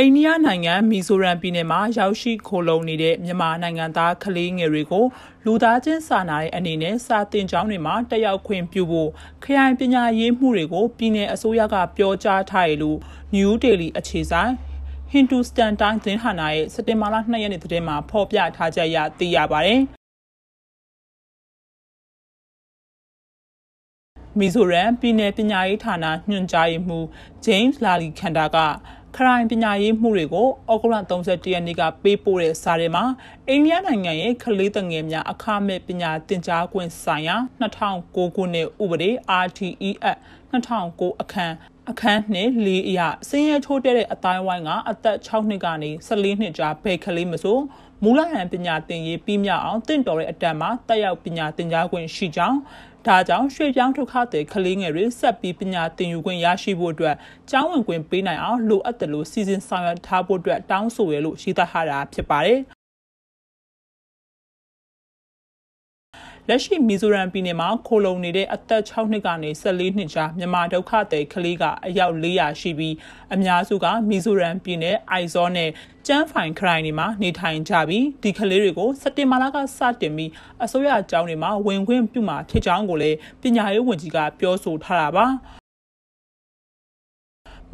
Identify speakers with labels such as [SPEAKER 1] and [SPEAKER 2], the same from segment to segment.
[SPEAKER 1] အိန္ဒိယနိုင်ငံမီဇိုရမ်ပြည်နယ်မှာရောက်ရှိခိုလုံနေတဲ့မြန်မာနိုင်ငံသားကလေးငယ်တွေကိုလူသားချင်းစာနာတဲ့အနေနဲ့စာတင်ကျောင်းတွေမှာတက်ရောက်ခွင့်ပြုဖို့ခရိုင်ပညာရေးမှုတွေကိုပြည်내အစိုးရကပြောကြားထားတယ်လို့ New Delhi အခြေဆိုင် Hindustan Times သတင်းဌာနရဲ့စက်တင်ဘာလ2ရက်နေ့သတင်းမှာဖော်ပြထားကြရသိရပါတယ်မီဇိုရမ်ပြည်내ပညာရေးဌာနညွှန်ကြားရေးမှူး James Lali Khanda က ခရိုင်ပညာရေးမှုတွေကိုဩဂုတ်လ31ရက်နေ့ကပေးပို့တဲ့စာထဲမှာအိန္ဒိယနိုင်ငံရဲ့ကလေးငယ်များအခမဲ့ပညာသင်ကြားခွင့်ဆိုင်ရာ2009ခုနှစ်ဥပဒေ RTE Act 2009အခန်းအခန်းနှစ်လေးအရာစင်းရဲထိုးတဲ့အတိုင်းဝိုင်းကအသက်6နှစ်ကနေ14နှစ်ကြားဘယ်ကလေးမဆို မူလဟန်ပညာသင်ရေးပြီးမြောက်အောင်တင့်တော်တဲ့အတန်းမှာတက်ရောက်ပညာသင်ကြားခွင့်ရှိကြောင်းဒါကြောင့်ရွှေပြောင်းဒုက္ခသည်ကလေးငယ်တွေဆက်ပြီးပညာသင်ယူခွင့်ရရှိဖို့အတွက်ကျောင်းဝင်ခွင့်ပေးနိုင်အောင်လိုအပ်တယ်လို့စီစဉ်ဆောင်ရွက်ထားဖို့အတွက်တောင်းဆိုရလို့ရေးသားထားတာဖြစ်ပါတယ်။ လက်ရှိမီဇိုရမ်ပြည်နယ်မှာခိုလုံနေတဲ့အသက်6နှစ်ကနေ14နှစ်ကြားမြန်မာဒုက္ခသည်ကလေးကအယောက်400ရှိပြီးအများစုကမီဇိုရမ်ပြည်နယ်အိုက်ဇောနဲ့ကျန်းဖိုင်ခရိုင်တွေမှာနေထိုင်ကြပြီးဒီကလေးတွေကိုစက်တင်ဘာလကစတင်ပြီးအစိုးရအကြောင်းတွေမှာဝင်ခွင့်ပြုမှာဖြစ်ကြောင်းကိုလည်းပညာရေးဝန်ကြီးကပြောဆိုထားတာပါ။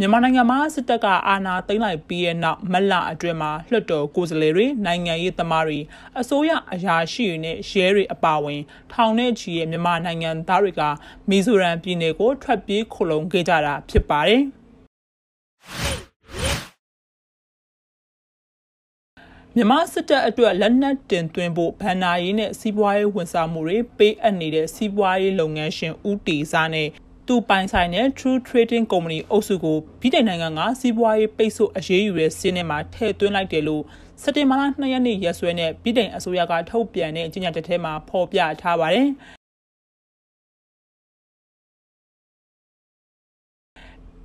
[SPEAKER 1] မြန်မာနိုင်ငံမှာစစ်တပ်ကအာဏာသိမ်းလိုက်ပြီးတဲ့နောက်မလအတွင်းမှာလွှတ်တော်ကိုယ်စားလှယ်တွေနိုင်ငံရေးသမားတွေအစိုးရအရာရှိတွေနဲ့ရဲတွေအပါအဝင် ထောင်နဲ့ချီရဲ့မြန်မာနိုင်ငံသားတွေကမီဇိုရမ်ပြည်နယ်ကိုထွက်ပြေးခိုလုံခဲ့ကြတာဖြစ်ပါတယ်မြန်မာစစ်တပ်အတွက်လက်နက်တင်သွင်းဖို့ဗန်နာရေးနဲ့စီးပွားရေးဝန်ဆောင်မှုတွေပေးအပ်နေတဲ့စီးပွားရေးလုပ်ငန်းရှင်ဦးတီစားနဲ့ သူပိုင်ဆိုင်တဲ့ True Trading Company အုပ်စုကိုပြည်ထိုင်နိုင်ငံကစီးပွားရေးပိတ်ဆို့အရေးယူတဲ့စီးနှင်းမှာထည့်သွင်းလိုက်တယ်လို့စက်တင်ဘာလ2ရက်နေ့ရက်စွဲနဲ့ပြည်ထိုင်အစိုးရကထုတ်ပြန်တဲ့ကြေညာချက်ထဲမှာဖော်ပြထားပါတယ်။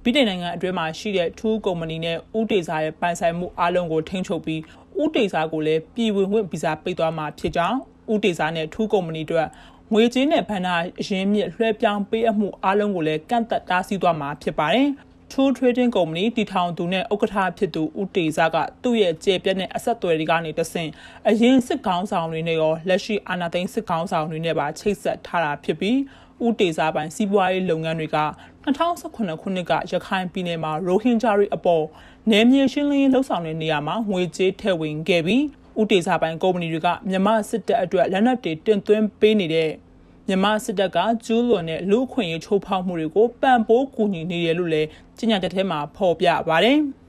[SPEAKER 1] ပြည်ထောင်နိုင်ငံအတွင်းမှာရှိတဲ့ထူးကုမ္ပဏီနဲ့ဥတေစာရဲ့ပိုင်ဆိုင်မှုအလုံးကိုထိန်းချုပ်ပြီးဥတေစာကိုလည်းပြည်ဝင်ခွင့်ဗီဇာပိတ်သွားမှာဖြစ်ကြောင်းဥတေစာနဲ့ထူးကုမ္ပဏီတို့ ငွေကြေးနဲ့ဗန္ဒာအရင်းမြစ်လွှဲပြောင်းပေးအပ်မှုအားလုံးကိုလည်းကန့်သက်တားဆီးသွားမှာဖြစ်ပါတယ်။ True Trading Company တီထောင်သူနဲ့ဥက္ကဋ္ဌဖြစ်သူဦးတေဇာကသူ့ရဲ့ကျေပြက်တဲ့အဆက်အသွယ်တွေကနေတဆင့်အရင်စစ်ကောင်းဆောင်တွေနဲ့ရောလက်ရှိအာဏာသိမ်းစစ်ကောင်းဆောင်တွေနဲ့ပါချိတ်ဆက်ထားတာဖြစ်ပြီးဦးတေဇာပိုင်စီးပွားရေးလုပ်ငန်းတွေက2018ခုနှစ်ကရခိုင်ပြည်နယ်မှာရိုဟင်ဂျာတွေအပေါ်နယ်မြေရှင်းလင်းရေးလှုပ်ဆောင်တဲ့နေရာမှာငွေကြေးထည့်ဝင်ခဲ့ပြီး ဦးတေဇာပိုင်ကုမ္ပဏီတွေကမြန်မာစစ်တပ်အတွက်လက်နက်တွေတင်သွင်းပေးနေတဲ့မြန်မာစစ်တပ်ကကျူးလွန်တဲ့လူအခွင့်အရေးချိုးဖောက်မှုတွေကိုပံ့ပိုးကူညီနေတယ်လို့လည်းကြေညာချက်ထဲမှာဖော်ပြပါတယ်။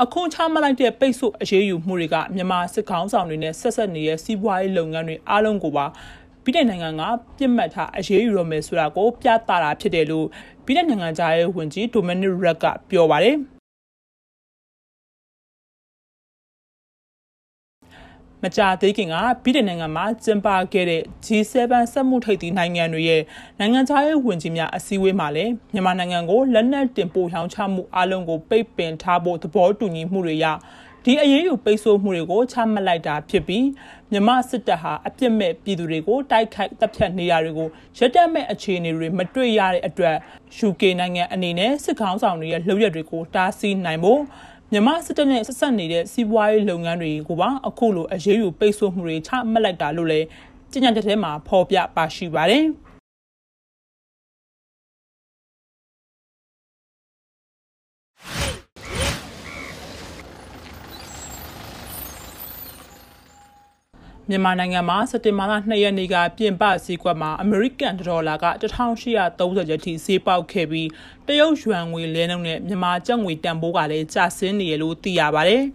[SPEAKER 1] အခုချမှတ်လိုက်တဲ့ပိတ်ဆို့အရေးယူမှုတွေကမြန်မာစစ်ကောင်ဆောင်တွေနဲ့ဆက်ဆက်နေတဲ့စီးပွားရေးလုပ်ငန်းတွေအားလုံးကိုပါ ပြည်ထောင်နိုင်ငံကပြစ်မှတ်ထားအရေးယူရမယ်ဆိုတာကိုပြသတာဖြစ်တယ်လို့ပြည်ထောင်နိုင်ငံသားရဲ့ဝန်ကြီးဒိုမနစ်ရက်ကပြောပါတယ်။မကြာသေးခင်ကပြည်ထောင်နိုင်ငံမှာကျင်းပခဲ့တဲ့ G7 စက်မှုထိပ်သီးနိုင်ငံတွေရဲ့နိုင်ငံခြားရေးဝန်ကြီးများအစည်းအဝေးမှာလည်းမြန်မာနိုင်ငံကိုလက်နက်တင်ပို့ရောင်းချမှုအလုံးကိုပိတ်ပင်ထားဖို့သဘောတူညီမှုတွေရ ဒီအရေးယူပိတ်ဆို့မှုတွေကိုချမှတ်လိုက်တာဖြစ်ပြီးမြမစစ်တပ်ဟာအပြစ်မဲ့ပြည်သူတွေကိုတိုက်ခိုက်တပ်ဖြတ်နေတာတွေကိုရက်တက်မဲ့အခြေအနေတွေမတွေ့ရတဲ့အတွက် UK နိုင်ငံအနေနဲ့စစ်ကောင်ဆောင်တွေရဲ့လှုပ်ရက်တွေကိုတားဆီးနိုင်ဖို့မြန်မာစစ်တပ်နဲ့ဆက်ဆက်နေတဲ့စီးပွားရေးလုပ်ငန်းတွေကိုပါအခုလိုအရေးယူပိတ်ဆို့မှုတွေချမှတ်လိုက်တာလို့လည်းကြေညာချက်ထဲမှာဖော်ပြပါရှိပါတယ်။ မြန်မာနိုင်ငံမှာစက်တင်ဘာလ2ရက်နေ့ကပြင်ပစည်းကွက်မှာအမေရိကန်ဒေါ်လာက1830ကျပ်ထိဈေးပေါက်ခဲ့ပြီးတရုတ်ယွမ်ငွေလဲနှုန်းနဲ့မြန်မာကျပ်ငွေတန်ဖိုးကလည်းကျဆင်းနေရလို့သိရပါတယ်။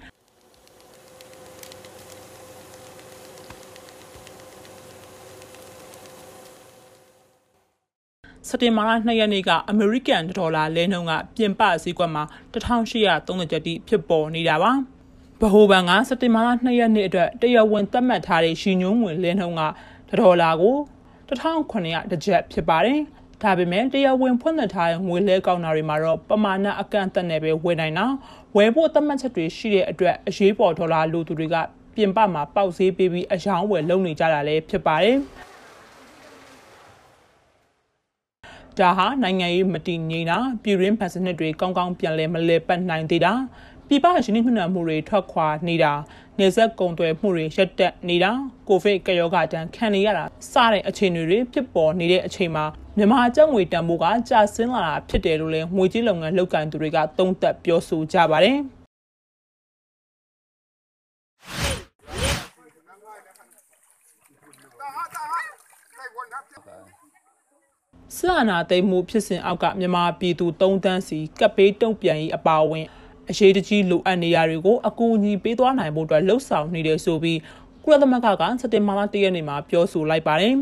[SPEAKER 1] စက်တင်ဘာလ2ရက်နေ့ကအမေရိကန်ဒေါ်လာလဲနှုန်းကပြင်ပစည်းကွက်မှာ1830ကျပ်တိဖြစ်ပေါ်နေတာပါ။ ဗဟိုဘဏ်ကစက်တင်ဘာလ2ရက်နေ့အတွက်တရားဝင်သတ်မှတ်ထားတဲ့ရှီညုံးငွေလင်းနှုန်းကဒေါ်လာကို1900တစ်ကျပ်ဖြစ်ပါတယ်။ဒါပေမဲ့တရားဝင်ဖွင့်လှစ်ထားတဲ့ငွေလဲကောက်နာတွေမှာတော့ပမာဏအကန့်အသတ်နဲ့ပဲဝယ်နိုင်တာဝယ်ဖို့သတ်မှတ်ချက်တွေရှိတဲ့အတွက်အရေးပေါ်ဒေါ်လာလိုသူတွေကပြင်ပမှာပေါက်ဈေးပေးပြီးအယောင်းဝယ်လုပ်နေကြတာလည်းဖြစ်ပါတယ်ဒါဟာနိုင်ငံရေးမတည်ငြိမ်တာပြည်ရင်းဖန်စနစ်တွေကောင်းကောင်းပြန်လဲမလဲပတ်နိုင်သေးတာ ပြည်ပရင်းနှီးမြှုပ်နှံမှုတွေထွက်ခွာနေတာနေဆက်ကုံသွယ်မှုတွေရပ်တက်နေတာကိုဗစ်ကရောဂါတန်းခံနေရတာစတဲ့အခြေအနေတွေဖြစ်ပေါ်နေတဲ့အချိန်မှာမြန်မာကျပ်ငွေတန်ဖိုးကကျဆင်းလာတာဖြစ်တယ်လို့လည်းငွေကြေးလုပ်ငန်းလုပ်ကိုင်သူတွေကသုံးသပ်ပြောဆိုကြပါတယ်ဆာနာသိမ်းမှုဖြစ်စဉ်အောက်ကမြန်မာပြည်သူ၃တန်းစီကပ်ပေးတုံ့ပြန်ရေးအပါအဝင် အရေးတကြီးလိုအပ်နေရတွေကိုအကူအညီပေးသွားနိုင်ဖို့အတွက်လှုံ့ဆော်နေတယ်ဆိုပြီးကုလသမဂ္ဂကစက်တင်ဘာလ၁ရက်နေ့မှာပြောဆိုလိုက်ပါတယ်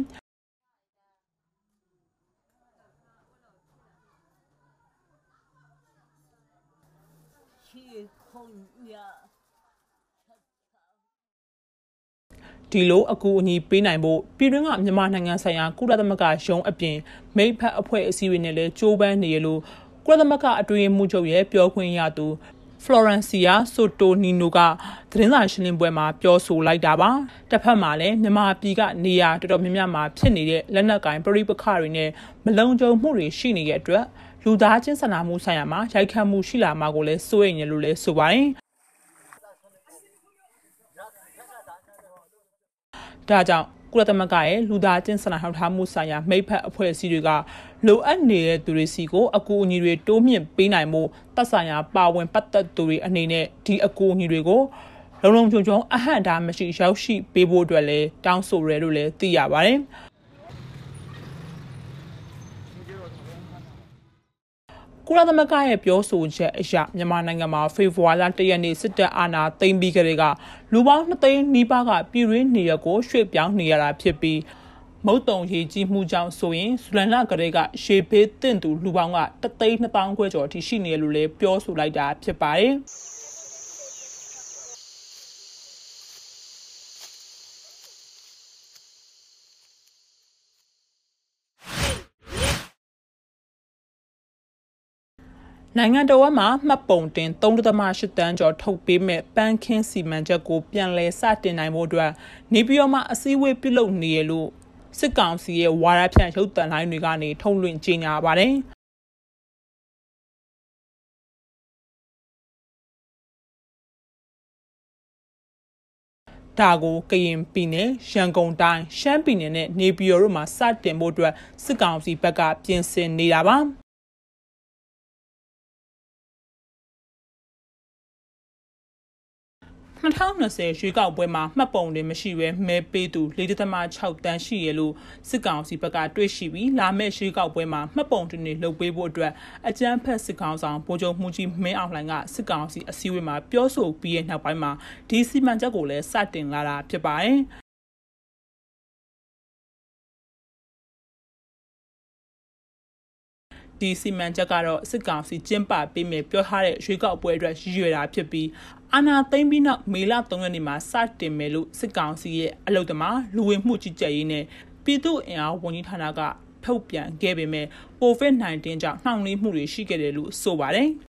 [SPEAKER 1] ဒီလိုအကူအညီပေးနိုင်ဖို့ပြည်တွင်းကမြန်မာနိုင်ငံဆိုင်ရာကုလသမဂ္ဂရုံးအပြင်မိဖက်အဖွဲ့အစည်းတွေနဲ့လည်းကြိုးပမ်းနေရလို့ကုလသမဂ္ဂအတွင်းမှုချုပ်ရဲ့ပြောခွင့်ရသူ Florencia Sotonino ကသတင်းစာရှင်းလင်းပွဲမှာပြောဆိုလိုက်တာပါတစ်ဖက်မှာလည်းမြန်မာပြည်ကနေရာတော်တော်များများမှာဖြစ်နေတဲ့လက်နက်ကင်ပရိပခတွေနဲ့မလုံခြုံမှုတွေရှိနေတဲ့အတွက်လူသားချင်းစာနာမှုဆိုင်ရာမှာရိုက်ခတ်မှုရှိလာမှာကိုလည်းစိုးရိမ်နေလို့လည်းဆိုပါတယ်ဒါကြောင့်ကုလသမဂ္ဂရဲ့လူသားချင်းစာနာထောက်ထားမှုဆိုင်ရာမိဖက်အဖွဲ့အစည်းတွေက လိုအပ်နေတဲ့သူတွေစီကိုအကူအညီတွေတိုးမြင့်ပေးနိုင်မှုတပ်ဆိုင်ရာပါဝင်ပတ်သက်သူတွေအနေနဲ့ဒီအကူအညီတွေကိုလုံလုံချုံချုံအဟန့်တာမရှိရောက်ရှိပေးဖို့အတွက်လည်းတောင်းဆိုရဲလို့လည်းသိရပါတယ်။ကုလသမဂ္ဂရဲ့ပြောဆိုချက်အရမြန်မာနိုင်ငံမှာဖေဖော်ဝါရီလ၁ရက်နေ့စစ်တပ်အာဏာသိမ်းပြီးကြတဲ့ကလူပေါင်း2သိန်းနီးပါးကပြည်ရင်းနေရကိုရွှေ့ပြောင်းနေရတာဖြစ်ပြီး မုတ်တုံရေးကြီးမှုကြောင့်ဆိုရင်ဇူလန်လကလေးကရှေဘေးတင့်သူလူပေါင်းကတသိန်း2000ခွဲကျော်အထိရှိနေရလို့လည်းပြောဆိုလိုက်တာဖြစ်ပါတယ်။နိုင်ငံတော်မှာမှတ်ပုံတင်3.8တန်းကျော်ထုတ်ပေးမဲ့ပန်းခင်းစီမံချက်ကိုပြန်လည်စတင်နိုင်ဖို့အတွက်နေပြည်တော်မှာအစည်းအဝေးပြုလုပ်နေရလို့ စစ်ကောင်စီရဲ့ဝါရဖြန့်ရုပ်သံလိုင်းတွေကနေထုတ်လွှင့်ကြေညာပါတယ်ဒါကိုကရင်ပြည်နယ်ရန်ကုန်တိုင်းရှမ်းပြည်နယ်နဲ့နေပြည်တော်တို့မှာစတင်ဖို့အတွက်စစ်ကောင်စီဘက်ကပြင်ဆင်နေတာပါ 2020ရွေးကောက်ပွဲမှာမှတ်ပုံတွေမရှိဘဲမဲပေးသူ4.6တန်းရှိရလို့စစ်ကောင်စီဘက်ကတွေ့ရှိပြီးလာမယ့်ရွေးကောက်ပွဲမှာမှတ်ပုံတွေလှုပ်ပေးဖို့အတွက်အကြမ်းဖက်စစ်ကောင်ဆောင်ဗိုလ်ချုပ်မှုကြီးမင်းအောင်လှိုင်ကစစ်ကောင်စီအစည်းအဝေးမှာပြောဆိုပြီးတဲ့နောက်ပိုင်းမှာဒီစီမံချက်ကိုလည်းစတင်လာတာဖြစ်ပါတယ်။ ဒီစီမံချက်ကတော့စစ်ကောင်စီကျင်းပပေးမယ်ပြောထားတဲ့ရွေးကောက်ပွဲအတွက်ရည်ရွယ်တာဖြစ်ပြီးအာဏာသိမ်းပြီးနောက်မေလ3ရက်နေ့မှာစတင်မယ်လို့စစ်ကောင်စီရဲ့အလုပ်သမားလူဝင်မှုကြီးကြပ်ရေးနဲ့ပြည်သူ့အင်အားဝန်ကြီးဌာနကထုတ်ပြန်ခဲ့ပေမဲ့ COVID-19 ကြောင့်နှောင့်နှေးမှုတွေရှိခဲ့တယ်လို့ဆိုပါတယ်။